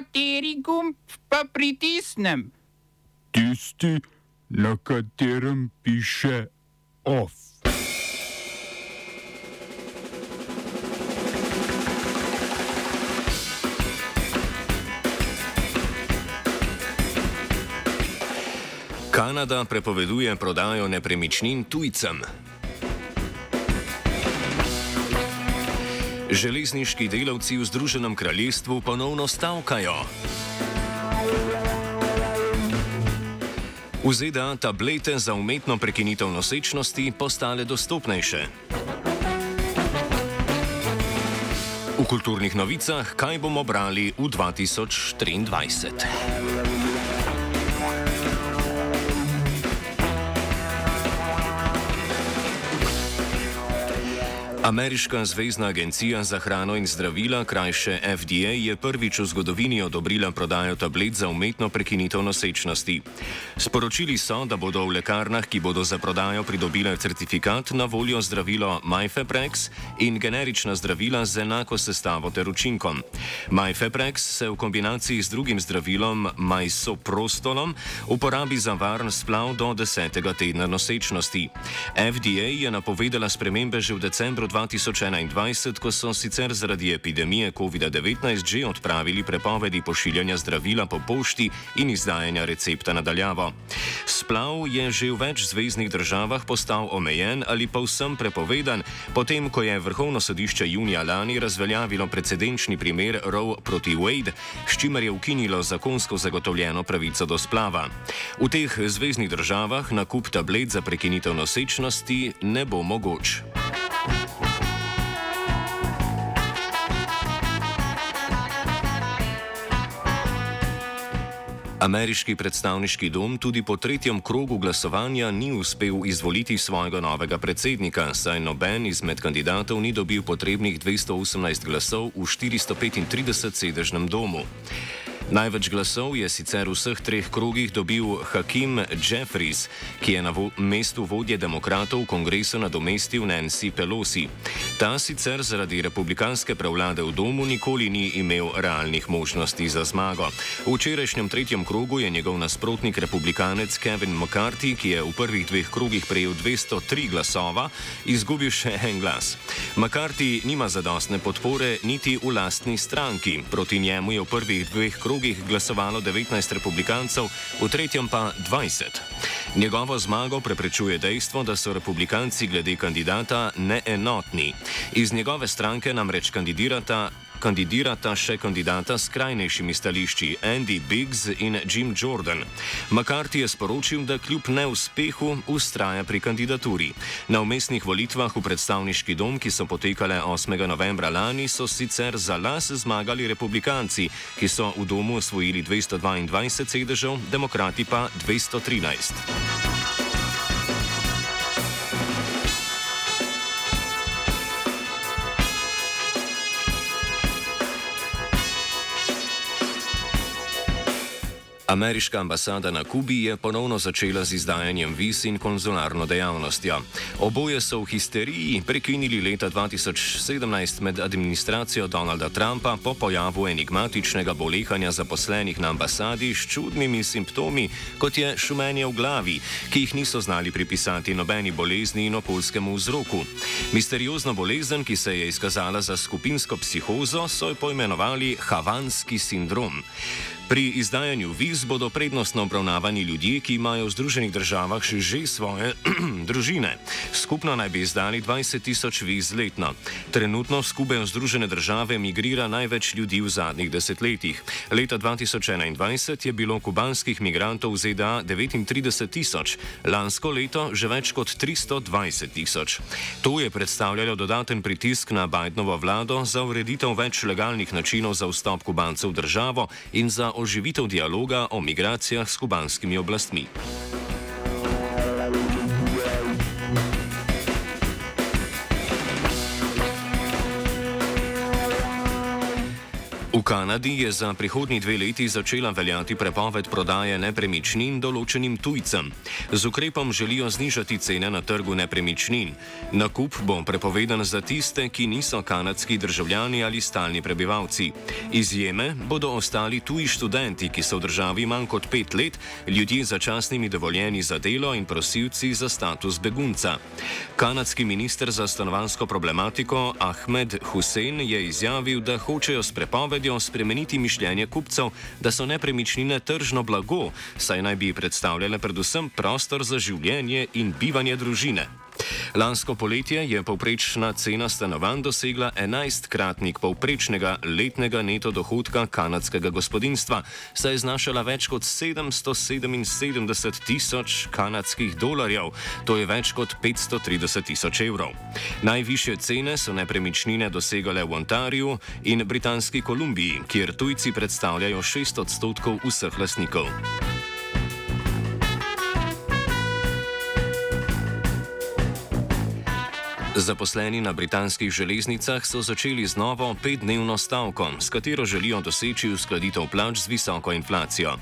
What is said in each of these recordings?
Kateri gumb pa pritisnem? Tisti, na katerem piše OF. Kanada prepoveduje prodajo nepremičnin tujcem. Železniški delavci v Združenem kraljestvu ponovno stavkajo. V ZDA tablete za umetno prekinitev nosečnosti postale dostopnejše. V kulturnih novicah, kaj bomo brali v 2023? Ameriška zvezdna agencija za hrano in zdravila, krajše FDA, je prvič v zgodovini odobrila prodajo tablet za umetno prekinitev nosečnosti. Sporočili so, da bodo v lekarnah, ki bodo za prodajo pridobile certifikat, na voljo zdravilo Myfeprex in generična zdravila z enako sestavo ter učinkom. Myfeprex se v kombinaciji z drugim zdravilom Mysoprostolom uporabi za varen splav do desetega tedna nosečnosti. FDA je napovedala spremembe že v decembru 2020. 2021, ko so sicer zaradi epidemije COVID-19 že odpravili prepovedi pošiljanja zdravila po pošti in izdajanja recepta nadaljavo. Splav je že v več zvezdnih državah postal omejen ali pa vsem prepovedan, potem ko je Vrhovno sodišče junija lani razveljavilo precedenčni primer Roe proti Wade, s čimer je ukinilo zakonsko zagotovljeno pravico do splava. V teh zvezdnih državah nakup tablet za prekinitev nosečnosti ne bo mogoč. Ameriški predstavniški dom tudi po tretjem krogu glasovanja ni uspel izvoliti svojega novega predsednika, saj noben izmed kandidatov ni dobil potrebnih 218 glasov v 435 sedežnem domu. Največ glasov je sicer v vseh treh krogih dobil Hakim Jeffries, ki je na vo mestu vodje demokratov v kongresu nadomestil Nancy Pelosi. Ta sicer zaradi republikanske prevlade v domu nikoli ni imel realnih možnosti za zmago. V včerajšnjem tretjem krogu je njegov nasprotnik republikanec Kevin McCarthy, ki je v prvih dveh krogih prejel 203 glasova, izgubil še en glas. McCarthy nima zadostne podpore niti v lastni stranki. Proti njemu je v prvih dveh krogih drugih glasovalo 19 republikancev, v tretjem pa 20. Njegovo zmago preprečuje dejstvo, da so republikanci glede kandidata neenotni. Iz njegove stranke namreč kandidirata kandidirata še kandidata s krajnejšimi stališči Andy Biggs in Jim Jordan. McCarthy je sporočil, da kljub neuspehu ustraja pri kandidaturi. Na umestnih volitvah v predstavniški dom, ki so potekale 8. novembra lani, so sicer za las zmagali republikanci, ki so v domu osvojili 222 sedežev, demokrati pa 213. Ameriška ambasada na Kubi je ponovno začela z izdajanjem viz in konzularno dejavnostjo. Oboje so v histeriji prekinili leta 2017 med administracijo Donalda Trumpa po pojavu enigmatičnega bolehanja zaposlenih na ambasadi s čudnimi simptomi, kot je šumenje v glavi, ki jih niso znali pripisati nobeni bolezni in okoljskemu vzroku. Misteriozno bolezen, ki se je izkazala za skupinsko psihozo, so jo poimenovali Havanski sindrom. Pri izdajanju viz bodo prednostno obravnavani ljudje, ki imajo v Združenih državah že svoje družine. Skupno naj bi izdali 20 tisoč viz letno. Trenutno skupaj v Združene države migrira največ ljudi v zadnjih desetletjih. Leta 2021 je bilo kubanskih migrantov v ZDA 39 tisoč, lansko leto že več kot 320 tisoč. To je predstavljalo dodaten pritisk na Bidenovo vlado za ureditev več legalnih načinov za vstop kubancev v državo in za oživitev dialoga o migracijah s kubanskimi oblastmi. V Kanadi je za prihodnji dve leti začela veljati prepoved prodaje nepremičnin določenim tujcem. Z ukrepom želijo znižati cene na trgu nepremičnin. Nakup bo prepovedan za tiste, ki niso kanadski državljani ali stalni prebivalci. Izjeme bodo ostali tuji študenti, ki so v državi manj kot pet let, ljudje z začasnimi dovoljenji za delo in prosilci za status begunca. Kanadski minister za stanovansko problematiko Ahmed Hussein je izjavil, da hočejo s prepovedjo želijo spremeniti mišljenje kupcev, da so nepremičnine tržno blago, saj naj bi predstavljale predvsem prostor za življenje in bivanje družine. Lansko poletje je povprečna cena stanovanj dosegla 11-kratnik povprečnega letnega neto dohodka kanadskega gospodinstva, saj je znašala več kot 777 tisoč kanadskih dolarjev, to je več kot 530 tisoč evrov. Najvišje cene so nepremičnine dosegale v Ontariju in Britanski Kolumbiji, kjer tujci predstavljajo 6 odstotkov vseh lasnikov. Zaposleni na britanskih železnicah so začeli z novo petdnevno stavko, s katero želijo doseči uskladitev plač z visoko inflacijo.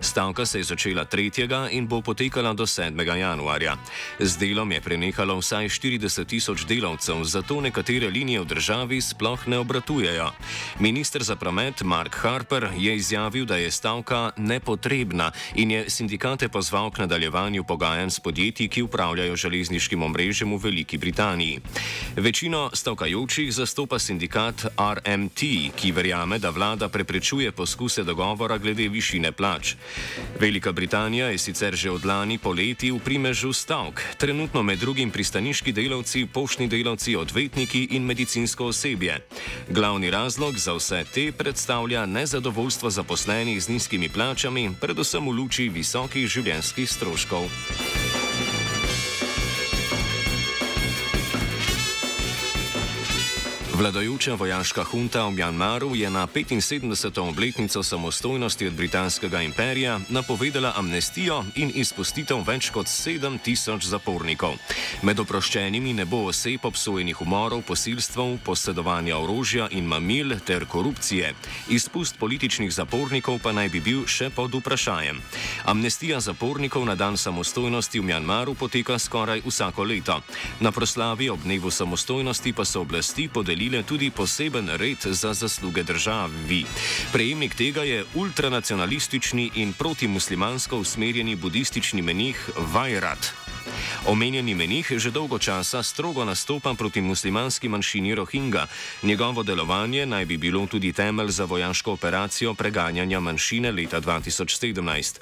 Stavka se je začela 3. in bo potekala do 7. januarja. Z delom je prenehalo vsaj 40 tisoč delavcev, zato nekatere linije v državi sploh ne obratujejo. Ministr za promet Mark Harper je izjavil, da je stavka nepotrebna in je sindikate pozval k nadaljevanju pogajanj s podjetji, ki upravljajo železniškim omrežjem v Veliki Britaniji. Večino stavkajočih zastopa sindikat RMT, ki verjame, da vlada preprečuje poskuse dogovora glede višine plač. Velika Britanija je sicer že od lani poleti v primežu stavk, trenutno med drugim pristaniški delavci, poštni delavci, odvetniki in medicinsko osebje. Glavni razlog za vse te predstavlja nezadovoljstvo zaposlenih z nizkimi plačami, predvsem v luči visokih življenjskih stroškov. Vladajoča vojaška hunta v Mjanmaru je na 75. obletnico samostojnosti od britanskega imperija napovedala amnestijo in izpustitev več kot 7000 zapornikov. Med oproščenimi ne bo oseb obsojenih umorov, posilstv, posedovanja orožja in mamil ter korupcije. Izpust političnih zapornikov pa naj bi bil še pod vprašanjem. Amnestija zapornikov na dan samostojnosti v Mjanmaru poteka skoraj vsako leto. Na proslavi ob dnevu samostojnosti pa so oblasti podelili podelile tudi poseben red za zasluge državi. Prejemnik tega je ultranacionalistični in protimuslimansko usmerjeni budistični menih Vajrat. Omenjeni menih že dolgo časa strogo nastopa proti muslimanski manjšini Rohingja. Njegovo delovanje naj bi bilo tudi temelj za vojaško operacijo preganjanja manjšine leta 2017.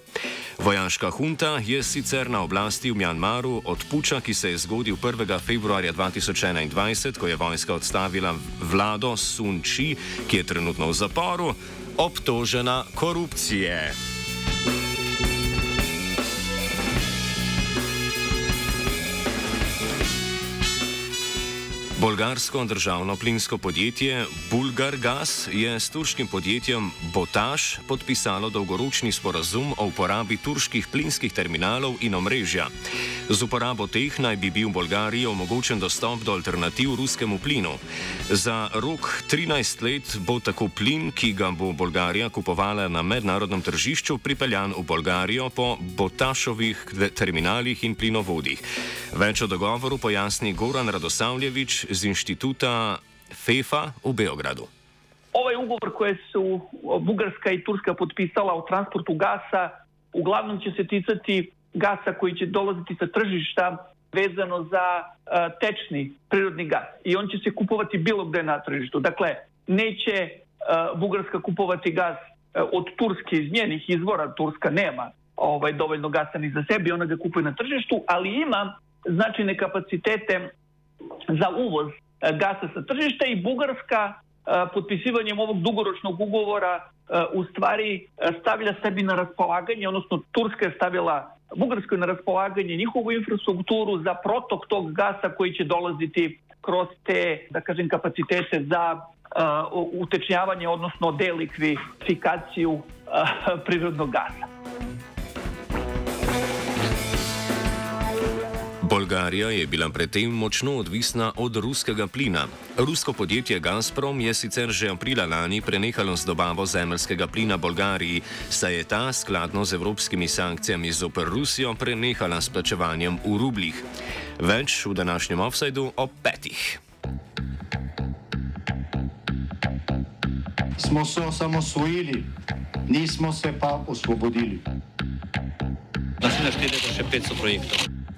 Vojaška hunta je sicer na oblasti v Mjanmaru od puča, ki se je zgodil 1. februarja 2021, ko je vojska odstavila vlado Sun Chi, ki je trenutno v zaporu, obtožena korupcije. Bolgarsko državno plinsko podjetje Bulgargas je s turškim podjetjem Botaš podpisalo dolgoročni sporazum o uporabi turških plinskih terminalov in omrežja. Z uporabo teh naj bi bil v Bolgariji omogočen dostop do alternativ ruskemu plinu. Za rok 13 let bo tako plin, ki ga bo Bolgarija kupovala na mednarodnem tržišču, pripeljan v Bolgarijo po Botašovih terminalih in plinovodih. Več o dogovoru pojasni Goran Radosavljevič z inštituta FEFA u Beogradu. Ovaj ugovor koje su Bugarska i Turska potpisala o transportu gasa uglavnom će se ticati gasa koji će dolaziti sa tržišta vezano za uh, tečni prirodni gas i on će se kupovati bilo gde na tržištu. Dakle, neće uh, Bugarska kupovati gas uh, od Turske iz njenih izvora, Turska nema ovaj, dovoljno gasa ni za sebi, ona ga kupuje na tržištu, ali ima značajne kapacitete za uvoz e, gasa sa tržišta i Bugarska e, potpisivanjem ovog dugoročnog ugovora e, u stvari stavlja sebi na raspolaganje, odnosno Turska je stavila Bugarskoj na raspolaganje njihovu infrastrukturu za protok tog gasa koji će dolaziti kroz te, da kažem, kapacitete za uh, utečnjavanje, odnosno delikvifikaciju uh, prirodnog gasa. Bolgarija je bila predtem močno odvisna od ruskega plina. Rusko podjetje Gazprom je sicer že aprila lani prenehalo z dobavo zemljskega plina Bolgariji, saj je ta skladno z evropskimi sankcijami zoper Rusijo prenehala s plačevanjem v rublih. Več v današnjem offsajdu ob petih. Smo se osamosvojili, nismo se pa osvobodili. Naslednje število je še 500 projektov.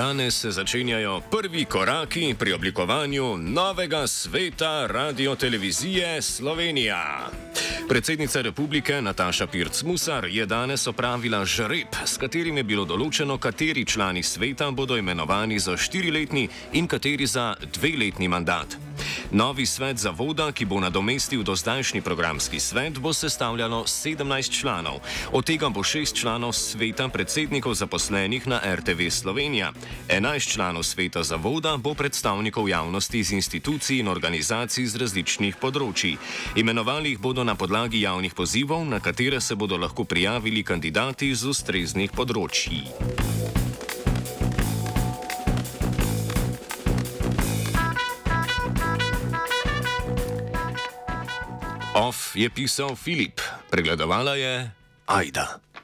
Danes se začenjajo prvi koraki pri oblikovanju novega sveta radio-televizije Slovenija. Predsednica republike Nataša Pirc-Musar je danes opravila žreb, s katerim je bilo določeno, kateri člani sveta bodo imenovani za štiriletni in kateri za dveletni mandat. Novi svet zavoda, ki bo nadomestil dozdajšnji programski svet, bo sestavljalo 17 članov. Od tega bo 6 članov sveta predsednikov zaposlenih na RTV Slovenija. 11 članov sveta zavoda bo predstavnikov javnosti iz institucij in organizacij z različnih področji. Imenovali jih bodo na podlagi javnih pozivov, na katere se bodo lahko prijavili kandidati z ustreznih področji. Off je pisal Filip, pregledovala je Aida.